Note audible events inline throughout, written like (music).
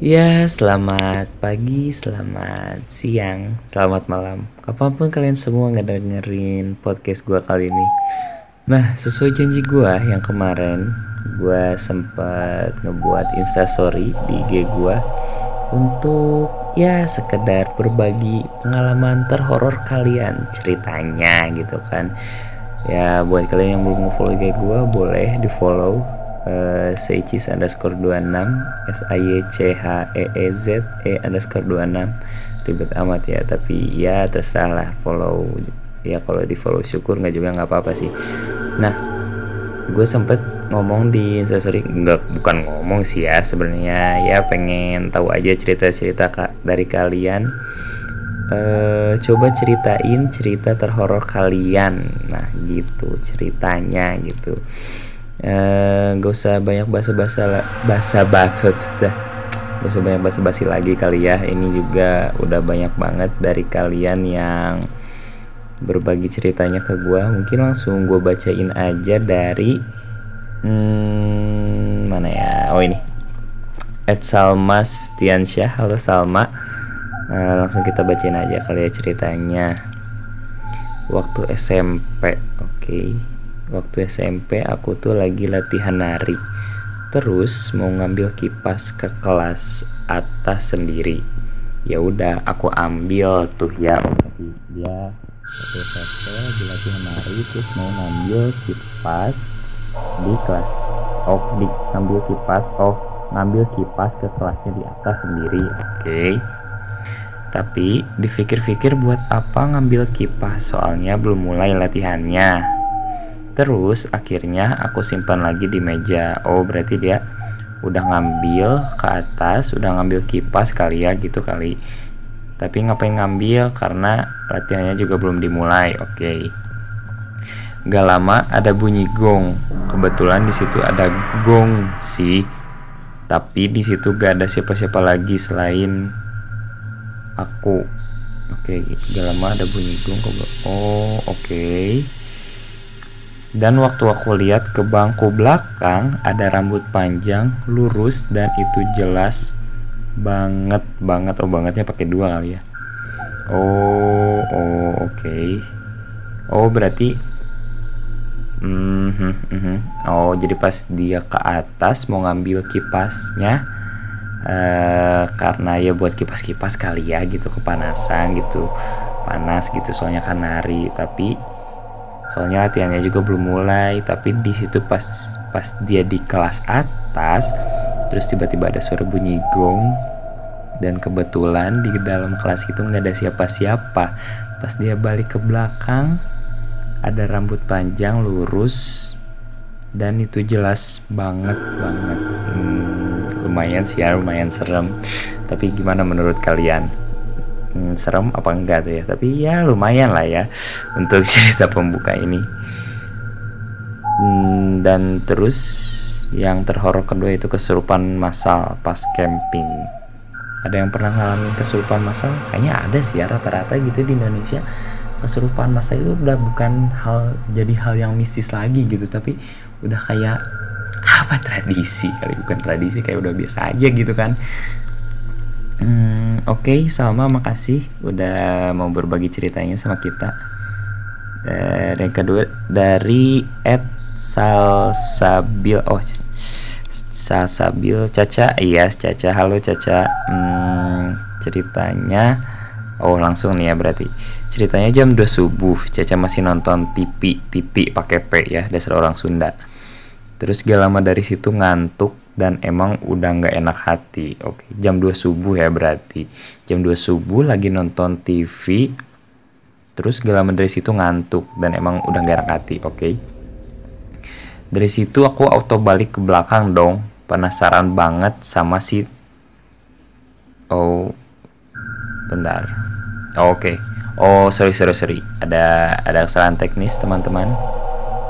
Ya, selamat pagi, selamat siang, selamat malam. Kapan pun kalian semua ngedengerin podcast gue kali ini. Nah, sesuai janji gue yang kemarin, gue sempat ngebuat instastory di IG gue untuk ya sekedar berbagi pengalaman terhoror kalian ceritanya gitu kan. Ya, buat kalian yang belum nge-follow IG gue, boleh di follow uh, seicis underscore 26 s a y c h e e z e underscore 26 ribet amat ya tapi ya terserah lah follow ya kalau di follow syukur nggak juga nggak apa-apa sih. Nah gue sempet ngomong di instastory nggak bukan ngomong sih ya sebenarnya ya pengen tahu aja cerita-cerita dari kalian. Uh, coba ceritain cerita terhoror kalian. Nah gitu ceritanya gitu uh, gak usah banyak bahasa-bahasa bahasa bahasa dah gak usah banyak bahasa-basi lagi kali ya. Ini juga udah banyak banget dari kalian yang berbagi ceritanya ke gue mungkin langsung gue bacain aja dari hmm, mana ya? Oh ini. Ed Salma Stiansyah halo Salma. Nah, langsung kita bacain aja kali ya ceritanya. Waktu SMP oke. okay waktu SMP aku tuh lagi latihan nari. Terus mau ngambil kipas ke kelas atas sendiri. Ya udah aku ambil tuh ya. Tapi dia waktu SMP lagi latihan nari terus mau ngambil kipas di kelas. Oh di ngambil kipas oh ngambil kipas ke kelasnya di atas sendiri. Oke. Okay. tapi dipikir-pikir buat apa ngambil kipas? Soalnya belum mulai latihannya Terus akhirnya aku simpan lagi di meja. Oh, berarti dia udah ngambil ke atas, udah ngambil kipas kali ya gitu kali. Tapi ngapain ngambil karena latihannya juga belum dimulai. Oke. Okay. Gak lama ada bunyi gong. Kebetulan di situ ada gong sih. Tapi di situ gak ada siapa-siapa lagi selain aku. Oke, okay. gak lama ada bunyi gong. Oh, oke. Okay dan waktu aku lihat ke bangku belakang ada rambut panjang, lurus dan itu jelas banget banget oh bangetnya pakai dua kali ya. Oh, oh oke. Okay. Oh berarti mm -hmm, mm -hmm. Oh jadi pas dia ke atas mau ngambil kipasnya uh, karena ya buat kipas-kipas kali ya gitu kepanasan gitu panas gitu soalnya kan nari tapi soalnya latihannya juga belum mulai tapi di situ pas pas dia di kelas atas terus tiba-tiba ada suara bunyi gong dan kebetulan di dalam kelas itu nggak ada siapa-siapa. Pas dia balik ke belakang ada rambut panjang lurus dan itu jelas banget banget. Hmm, lumayan sih ya lumayan serem. Tapi gimana menurut kalian hmm, serem apa enggak tuh ya? Tapi ya lumayan lah ya untuk (laughs) cerita pembuka ini. Hmm, dan terus yang terhoror kedua itu kesurupan massal pas camping. Ada yang pernah ngalamin kesurupan massal kayaknya ada sih ya rata-rata gitu di Indonesia. Kesurupan massal itu udah bukan hal jadi hal yang mistis lagi gitu tapi udah kayak apa tradisi kali? Bukan tradisi kayak udah biasa aja gitu kan Hmm, Oke, okay, Salma, makasih udah mau berbagi ceritanya sama kita. Dan yang kedua dari Ed Salsabil, oh Salsabil Caca, iya Caca, halo Caca. Hmm, ceritanya, oh langsung nih ya berarti. Ceritanya jam 2 subuh, Caca masih nonton TV, TV pakai P ya, dasar orang Sunda. Terus gak lama dari situ ngantuk dan emang udah nggak enak hati. Oke, jam 2 subuh ya berarti. Jam 2 subuh lagi nonton TV, terus gak dari situ ngantuk dan emang udah gak enak hati. Oke. Dari situ aku auto balik ke belakang dong. Penasaran banget sama si Oh, bentar. Oh, Oke. Okay. Oh, sorry sorry sorry. Ada ada kesalahan teknis teman-teman.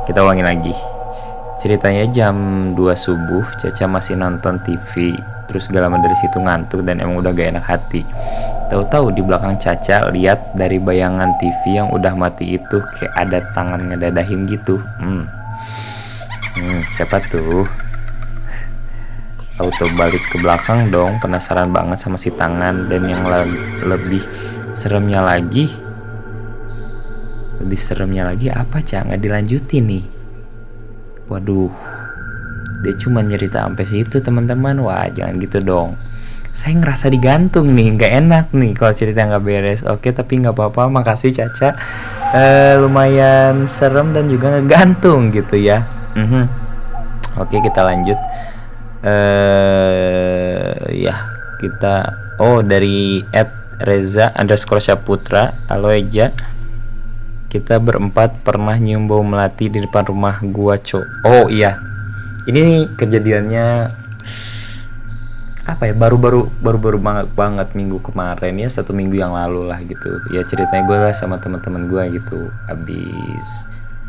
Kita ulangi lagi. Ceritanya jam 2 subuh, Caca masih nonton TV, terus gak lama dari situ ngantuk dan emang udah gak enak hati. Tahu-tahu di belakang Caca lihat dari bayangan TV yang udah mati itu kayak ada tangan ngedadahin gitu. Hmm. Hmm, siapa tuh? auto balik ke belakang dong penasaran banget sama si tangan dan yang le lebih seremnya lagi lebih seremnya lagi apa cak nggak dilanjutin nih waduh dia cuma cerita sampai situ teman-teman. Wah jangan gitu dong. Saya ngerasa digantung nih nggak enak nih kalau cerita nggak beres. Oke tapi nggak apa-apa. Makasih Caca. Uh, lumayan serem dan juga ngegantung gitu ya. Mm -hmm. oke kita lanjut. Uh, ya kita oh dari Ed Reza underscore Saputra halo Eja kita berempat pernah nyium bau melati di depan rumah gua cok oh iya. Ini kejadiannya apa ya baru-baru baru-baru banget banget minggu kemarin ya satu minggu yang lalu lah gitu. Ya ceritanya gue lah sama teman-teman gue gitu habis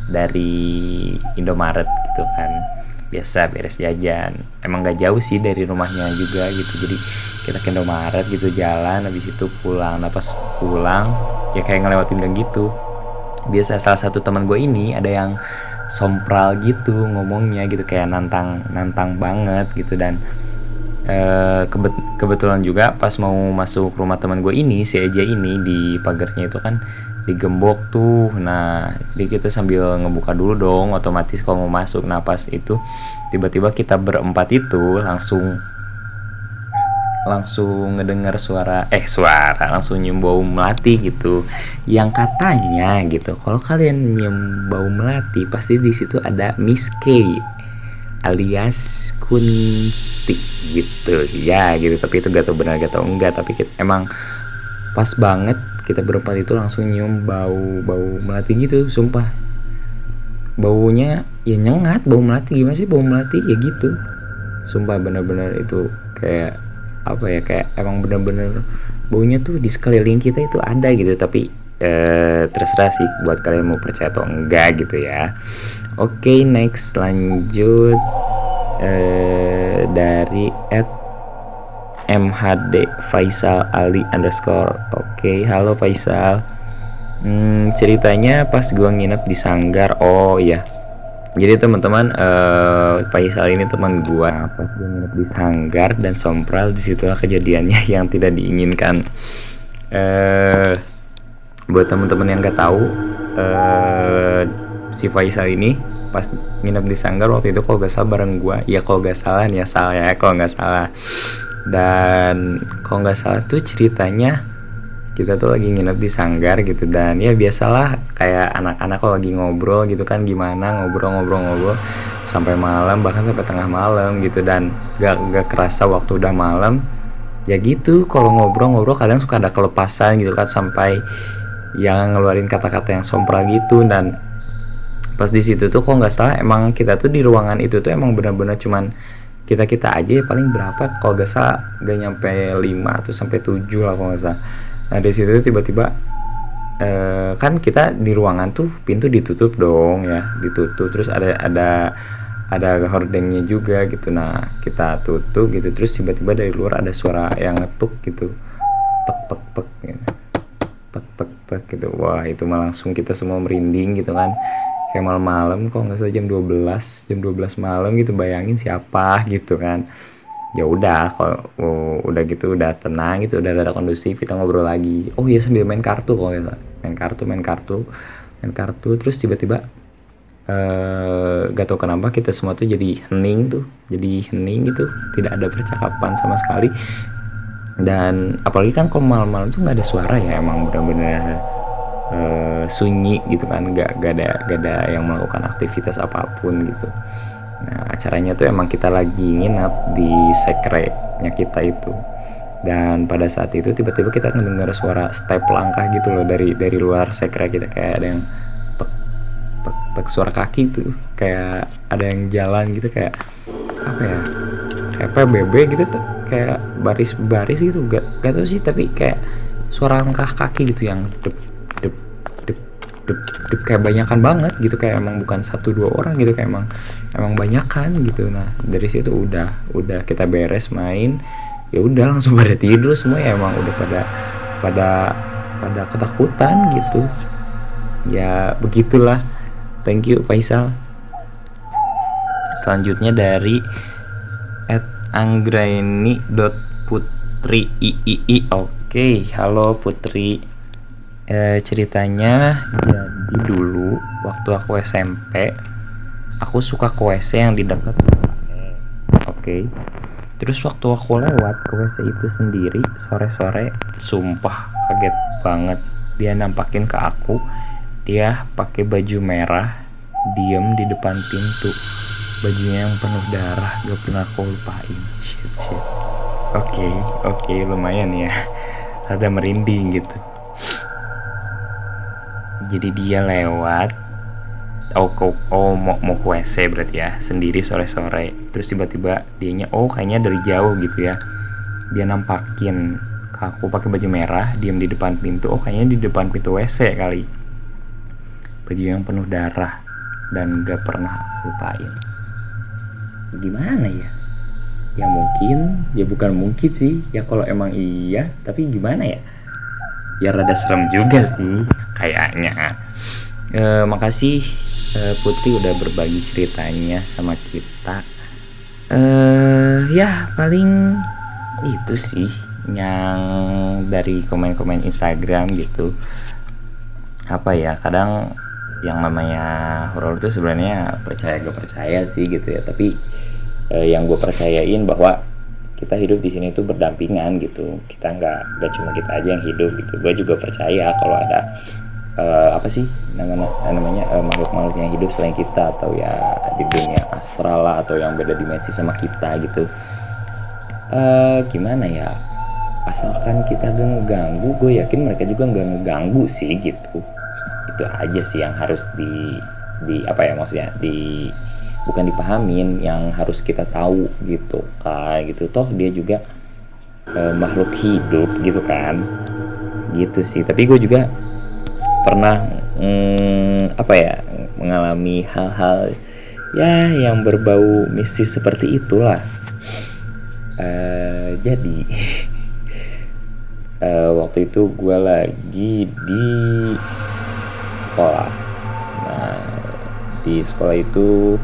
dari Indomaret gitu kan. Biasa beres jajan. Emang gak jauh sih dari rumahnya juga gitu. Jadi kita ke Indomaret gitu jalan habis itu pulang nah pulang ya kayak ngelewatin gang gitu biasa salah satu teman gue ini ada yang sompral gitu ngomongnya gitu kayak nantang nantang banget gitu. Dan uh, kebet kebetulan juga pas mau masuk rumah teman gue ini si Eja ini di pagarnya itu kan digembok tuh. Nah jadi kita sambil ngebuka dulu dong otomatis kalau mau masuk nah pas itu tiba-tiba kita berempat itu langsung langsung ngedengar suara eh suara langsung nyium bau melati gitu. Yang katanya gitu kalau kalian nyium bau melati pasti di situ ada Miss K alias kunti gitu. Ya gitu. Tapi itu gak tau benar gak tau enggak. Tapi kita, emang pas banget kita berempat itu langsung nyium bau bau melati gitu sumpah. Baunya ya nyengat bau melati gimana sih bau melati ya gitu. Sumpah bener-bener itu kayak apa ya kayak emang bener-bener baunya tuh di sekeliling kita itu ada gitu tapi eh, terserah sih buat kalian mau percaya atau enggak gitu ya. Oke okay, next lanjut eh, dari at MHD Faisal Ali underscore. Oke okay, halo Faisal. Hmm, ceritanya pas gua nginep di Sanggar. Oh iya jadi teman-teman uh, Faisal ini teman gua. Pas gua nginep di Sanggar dan Sompral di situlah kejadiannya (laughs) yang tidak diinginkan. Uh, buat teman-teman yang gak tahu uh, si Faisal ini pas nginep di Sanggar waktu itu kalau gak salah bareng gua. Ya kalau gak salah ya salah ya kalau gak salah. Dan kalau nggak salah tuh ceritanya kita tuh lagi nginep di sanggar gitu dan ya biasalah kayak anak-anak kalau lagi ngobrol gitu kan gimana ngobrol-ngobrol-ngobrol sampai malam bahkan sampai tengah malam gitu dan gak, gak kerasa waktu udah malam. Ya gitu kalau ngobrol-ngobrol kadang suka ada kelepasan gitu kan sampai yang ngeluarin kata-kata yang sompral gitu dan pas di situ tuh kok nggak salah emang kita tuh di ruangan itu tuh emang benar-benar cuman kita kita aja ya paling berapa kalau gak salah gak nyampe 5 atau sampai 7 lah kalau gak salah nah dari situ tiba-tiba eh, kan kita di ruangan tuh pintu ditutup dong ya ditutup. Terus ada ada ada hordengnya juga gitu. Nah kita tutup gitu. Terus tiba-tiba dari luar ada suara yang ngetuk gitu. Tek tek tek gitu. tek tek tek gitu. Wah itu mah langsung kita semua merinding gitu kan. Kayak malam-malam kok nggak salah jam 12 jam 12 malam gitu. Bayangin siapa gitu kan ya udah kalau oh, udah gitu udah tenang gitu udah ada kondusif kita ngobrol lagi. Oh iya sambil main kartu kok ya main kartu main kartu main kartu terus tiba-tiba uh, gak tau kenapa kita semua tuh jadi hening tuh jadi hening gitu tidak ada percakapan sama sekali. Dan apalagi kan kalau malam-malam tuh nggak ada suara ya emang benar-benar uh, sunyi gitu kan gak, gak ada gak ada yang melakukan aktivitas apa pun gitu nah acaranya tuh emang kita lagi nginap di sekretnya kita itu. Dan pada saat itu tiba-tiba kita mendengar suara step langkah gitu loh dari dari luar sekret kita. Kayak ada yang tek tek tek suara kaki tuh. Kayak ada yang jalan gitu kayak apa ya kayak PBB gitu kayak baris-baris gitu. Gak, gak tau sih tapi kayak suara langkah kaki gitu yang dep dep, dep, kayak banyakan banget gitu kayak emang bukan satu dua orang gitu kayak emang emang banyakan gitu. Nah dari situ udah udah kita beres main ya udah langsung (laughs) pada tidur semua ya emang udah pada pada pada ketakutan gitu. Ya begitulah. Thank you Faisal. Selanjutnya dari at anggraini dot putri iii oke halo putri e, ceritanya jadi dulu waktu aku SMP aku suka ke WC yang di dekat oke. Terus waktu aku lewat ke WC itu sendiri sore-sore sumpah kaget banget. Dia nampakin ke aku dia pakai baju merah diem di depan pintu. Bajunya yang penuh darah gak pernah aku lupain. Shit shit. Oke okay, oke okay, lumayan ya. (laughs) Ada merinding gitu jadi dia lewat. Oh, oh, oh mau mau ke WC berarti ya. Sendiri sore sore terus tiba-tiba dianya oh kayaknya dari jauh gitu ya. Dia nampakin aku pakai baju merah diam di depan pintu. Oh kayaknya di depan pintu WC kali. Baju yang penuh darah dan gak pernah lupain. Gimana ya? Ya mungkin ya bukan mungkin sih. Ya kalau emang iya tapi gimana ya ya rada serem juga sih kayaknya. E, makasih e, Putri udah berbagi ceritanya sama kita. E, ya paling itu sih yang dari komen-komen Instagram gitu. Apa ya kadang yang namanya horor itu sebenarnya percaya gak percaya sih gitu ya. Tapi eh, yang gue percayain bahwa kita hidup di sini tuh berdampingan gitu. Kita nggak nggak cuma kita aja yang hidup gitu. Gue juga percaya kalau ada uh, apa sih namanya namanya uh, makhluk-makhluk yang hidup selain kita atau ya di dunia astral lah atau yang beda dimensi sama kita gitu. Uh, gimana ya? Asalkan kita gak ngeganggu gue yakin mereka juga nggak ngeganggu sih gitu. Itu aja sih yang harus di di apa ya maksudnya di bukan dipahamin yang harus kita tahu gitu kayak gitu. Toh dia juga e, makhluk hidup gitu kan. Gitu sih. Tapi gue juga pernah mm, apa ya mengalami hal-hal ya yang berbau mistis seperti itulah. E, jadi (laughs) e, waktu itu gue lagi di sekolah. Nah di sekolah itu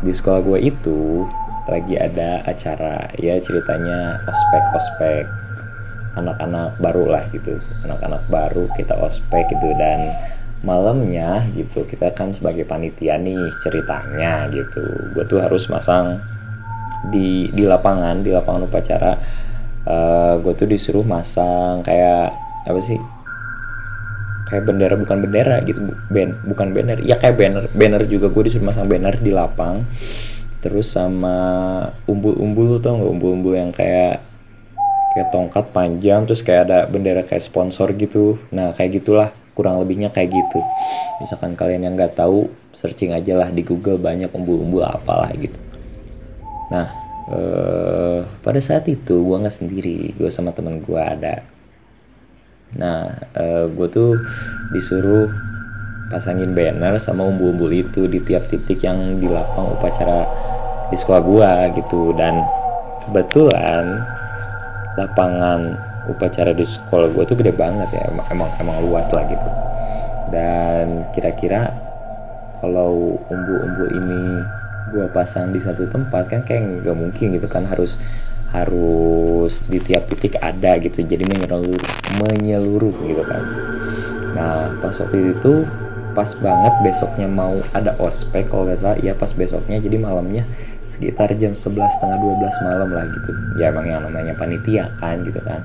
di sekolah gue itu lagi ada acara ya ceritanya ospek ospek anak-anak baru lah gitu. Anak-anak baru kita ospek gitu. Dan malamnya gitu kita kan sebagai panitia nih ceritanya gitu. Gue tuh harus masang di di lapangan di lapangan upacara. Uh, eh, gue tuh disuruh masang kayak apa sih kayak bendera bukan bendera gitu ben bukan banner. Ya kayak banner banner juga gue disuruh masang banner di lapang terus sama umbul-umbul tuh nggak? Umbul-umbul yang kayak kayak tongkat panjang terus kayak ada bendera kayak sponsor gitu. Nah kayak gitulah kurang lebihnya kayak gitu. Misalkan kalian yang nggak tahu searching aja lah di Google banyak umbul-umbul apalah gitu. Nah eh, pada saat itu gue nggak sendiri gue sama temen gue ada nah uh, eh, gue tuh disuruh pasangin banner sama umbul-umbul itu di tiap titik yang di lapang upacara di sekolah gue gitu. Dan kebetulan lapangan upacara di sekolah gue tuh gede banget ya. Emang emang, emang luas lah gitu. Dan kira-kira kalau umbul-umbul ini gue pasang di satu tempat kan kayak nggak mungkin gitu kan harus harus di tiap titik ada gitu. Jadi menyeluruh menyeluruh gitu kan. Nah pas waktu itu pas banget besoknya mau ada ospek kalau nggak salah ya pas besoknya jadi malamnya sekitar jam 11 setengah 12 malam lah gitu. Ya emang yang namanya panitia kan gitu kan.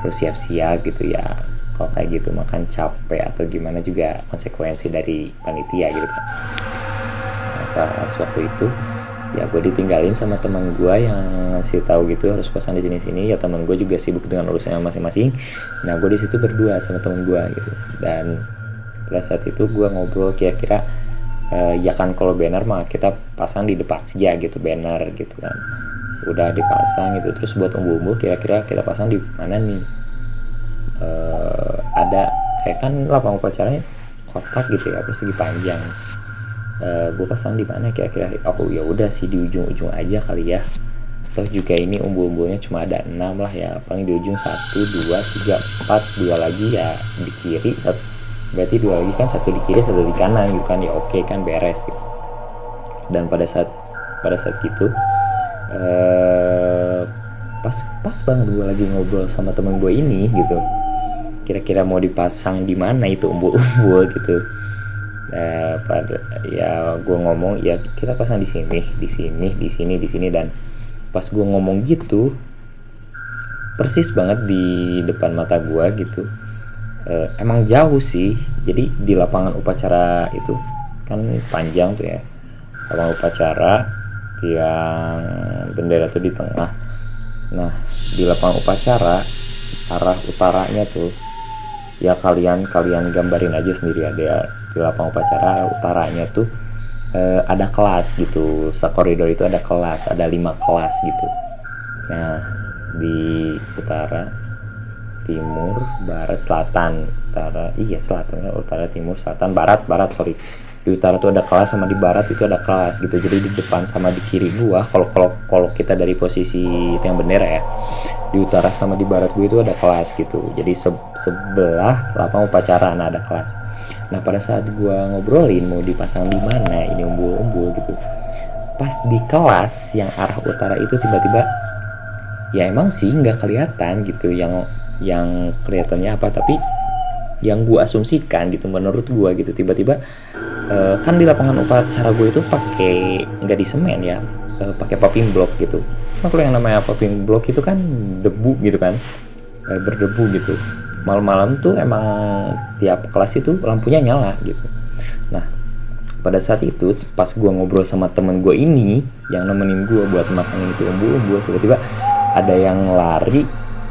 Harus siap-siap gitu ya kalau kayak gitu makan capek atau gimana juga konsekuensi dari panitia gitu kan. Nah, pas waktu itu ya gue ditinggalin sama teman gue yang ngasih tahu gitu harus pasang di sini sini. Ya teman gue juga sibuk dengan urusannya masing-masing. Nah gue di situ berdua sama teman gue gitu. Dan pada saat itu gue ngobrol kira-kira uh, ya kan kalau banner mah kita pasang di depan aja gitu banner gitu kan. Udah dipasang gitu terus buat umbu-umbu kira-kira kita pasang di mana nih? Uh, ada kayak kan lapang upacaranya kotak gitu ya persegi panjang eh, gue pasang di mana? Kira-kira aku ya udah sih di ujung-ujung aja kali ya. Toh juga ini umbul-umbulnya cuma ada enam lah ya. Paling di ujung satu dua tiga empat dua lagi ya di kiri. Berarti dua lagi kan satu di kiri satu di kanan gitu kan. Ya oke kan beres gitu. Dan pada saat pada saat itu uh, pas pas banget gue lagi ngobrol sama temen gue ini gitu. Kira-kira mau dipasang di mana itu umbul-umbul (laughs) gitu nah pada ya gue ngomong ya kita pasang di sini di sini di sini di sini dan pas gue ngomong gitu persis banget di depan mata gue gitu. Uh, emang jauh sih. Jadi di lapangan upacara itu kan panjang tuh ya. Lapangan upacara yang bendera tuh di tengah. Nah di lapangan upacara arah utaranya tuh ya kalian kalian gambarin aja sendiri ada di lapangan upacara utaranya tuh eh, ada kelas gitu. Sekoridor itu ada kelas ada lima kelas gitu. Nah di utara timur barat selatan. Utara iya selatan utara timur selatan barat barat sorry. Di utara tuh ada kelas sama di barat itu ada kelas gitu. Jadi di depan sama di kiri gua kalau kalau kalau kita dari posisi yang bendera ya di utara sama di barat gua itu ada kelas gitu. Jadi se sebelah lapang upacara nah ada kelas nah pada saat gua ngobrolin mau dipasang di mana ini umbul-umbul gitu pas di kelas yang arah utara itu tiba-tiba ya emang sih nggak kelihatan gitu yang yang kelihatannya apa tapi yang gue asumsikan gitu menurut gue gitu tiba-tiba uh, kan di lapangan upacara gue itu pakai nggak di semen ya uh, pakai popping block gitu. Nah, kalau yang namanya popping block itu kan debu gitu kan uh, berdebu gitu. Malam-malam tuh emang tiap kelas itu lampunya nyala gitu. Nah pada saat itu pas gue ngobrol sama temen gue ini yang nemenin gue buat masangin itu umbu-umbu tiba-tiba ada yang lari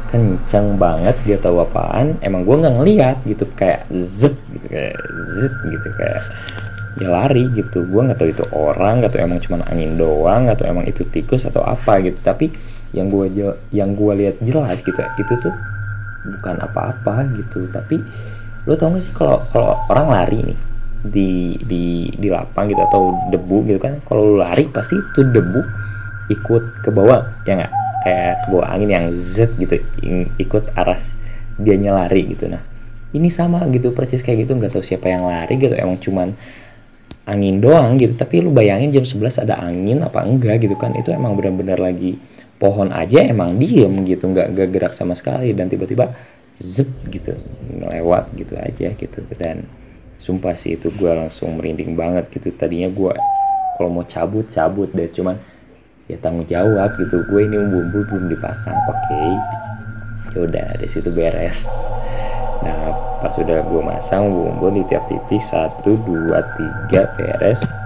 kenceng banget dia tahu apaan emang gue nggak ngeliat gitu kayak zet gitu kayak zet gitu kayak ya lari gitu. Gue nggak tahu itu orang nggak tahu emang cuma angin doang atau emang itu tikus atau apa gitu. Tapi yang gue yang gue lihat jelas gitu itu tuh bukan apa-apa gitu. Tapi lo tau gak sih kalau kalau orang lari nih di di di lapang gitu atau debu gitu kan kalau lari pasti itu debu ikut ke bawah ya nggak? Kayak kebawa angin yang z gitu ikut arah dia lari gitu. Nah ini sama gitu persis kayak gitu. Nggak tahu siapa yang lari gitu emang cuman angin doang gitu. Tapi lu bayangin jam 11 ada angin apa enggak gitu kan itu emang benar-benar lagi pohon aja emang diem gitu nggak nggak gerak sama sekali dan tiba-tiba zep gitu lewat gitu aja gitu. Dan sumpah sih itu gue langsung merinding banget gitu. Tadinya gue kalau mau cabut cabut deh cuman ya tanggung jawab gitu. Gue ini bumbu belum dipasang oke okay. yaudah dari situ beres. Nah pas udah gue masang bumbu di tiap titik satu dua tiga beres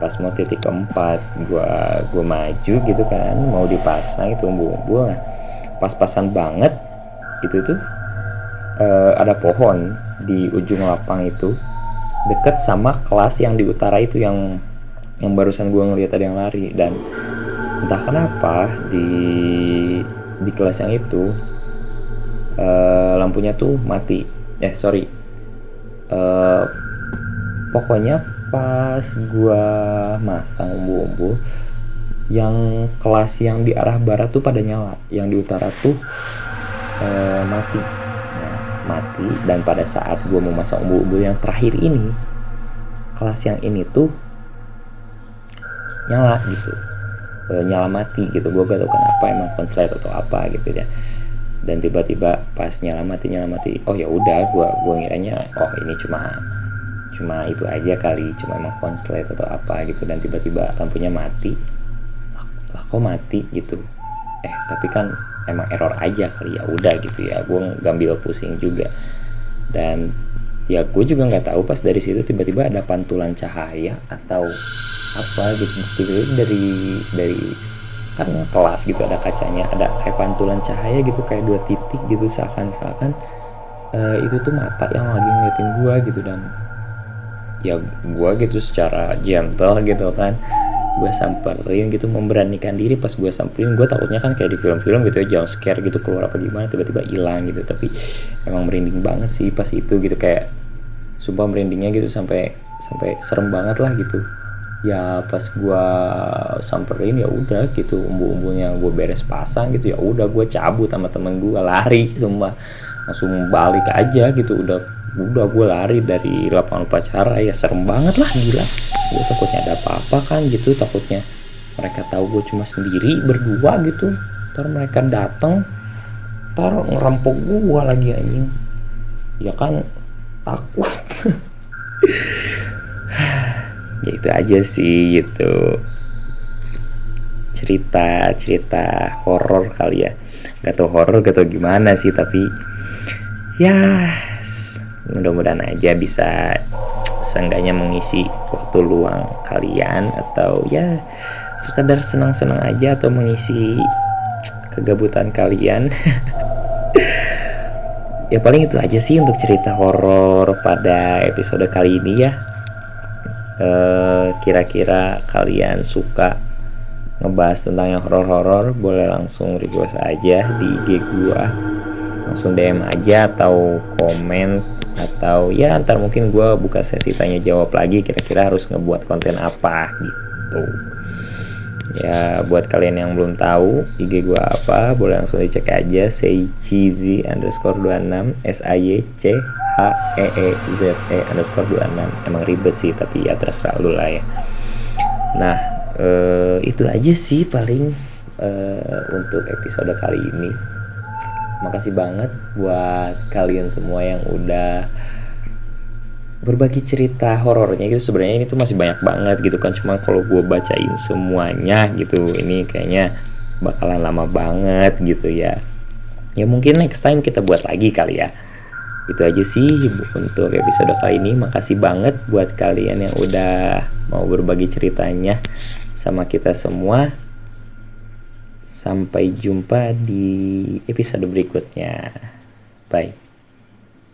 pas mau titik keempat gue gue maju gitu kan mau dipasang itu bumbu nah pas-pasan banget itu tuh uh, ada pohon di ujung lapang itu deket sama kelas yang di utara itu yang yang barusan gue ngeliat ada yang lari. Dan entah kenapa di di kelas yang itu uh, lampunya tuh mati. Eh sorry. Uh, pokoknya pas gua masang umbu-umbu yang kelas yang di arah barat tuh pada nyala. Yang di utara tuh uh, mati. Nah, mati. Dan pada saat gua mau masang umbu-umbu yang terakhir ini kelas yang ini tuh nyala gitu. E, nyala mati gitu. Gue gak tau kenapa emang konslet atau apa gitu ya. Dan tiba-tiba pas nyala mati nyala mati oh ya udah gue gue ngiranya oh ini cuma cuma itu aja kali cuma emang konslet atau apa gitu. Dan tiba-tiba lampunya mati. Lah kok mati gitu? Eh tapi kan emang error aja kali ya. Udah gitu ya gue ngambil pusing juga. Dan ya gue juga nggak tahu pas dari situ tiba-tiba ada pantulan cahaya atau apa gitu. Tiba-tiba dari dari kan kelas gitu ada kacanya ada kayak pantulan cahaya gitu kayak dua titik gitu seakan-akan uh, itu tuh mata yang lagi ngeliatin gue gitu. Dan ya gue gitu secara gentle gitu kan. Gue samperin gitu memberanikan diri. Pas gue samperin gue takutnya kan kayak di film-film gitu ya jump scare gitu keluar apa gimana tiba-tiba hilang gitu. Tapi emang merinding banget sih pas itu gitu. Kayak sumpah merindingnya gitu sampai sampai serem banget lah gitu. Ya pas gua samperin ya udah gitu. Umbu-umbunya gue beres pasang gitu ya udah gue cabut sama temen gue lari semua langsung balik aja gitu udah udah gue lari dari lapangan upacara. Ya serem banget lah gila. Gue takutnya ada apa-apa kan gitu. Takutnya mereka tahu gue cuma sendiri berdua gitu. Ntar mereka datang ntar ngerampok gue lagi anjing. Ya kan takut. (laughs) Ya itu aja sih gitu. Cerita cerita horor kali ya. Gak tau horor gak tau gimana sih tapi ya mudah-mudahan aja bisa seenggaknya mengisi waktu luang kalian atau ya sekedar senang-senang aja atau mengisi kegabutan kalian. (laughs) Ya paling itu aja sih untuk cerita horor pada episode kali ini ya. Eh, kira-kira kalian suka ngebahas tentang yang horor-horor boleh langsung request aja di IG gua. Langsung DM aja atau komen atau ya ntar mungkin gua buka sesi tanya jawab lagi kira-kira harus ngebuat konten apa gitu. Ya buat kalian yang belum tahu IG gua apa boleh langsung dicek aja cheesy underscore 26 s a y c h e e z e underscore 26 emang ribet sih tapi ya terserah lu lah ya. Nah uh, itu aja sih paling uh, untuk episode kali ini makasih banget buat kalian semua yang udah berbagi cerita horornya gitu. Sebenarnya ini tuh masih banyak banget gitu kan. Cuma kalau gue bacain semuanya gitu ini kayaknya bakalan lama banget gitu ya. Ya mungkin next time kita buat lagi kali ya. Itu aja sih untuk episode kali ini. Makasih banget buat kalian yang udah mau berbagi ceritanya sama kita semua. Sampai jumpa di episode berikutnya. Bye.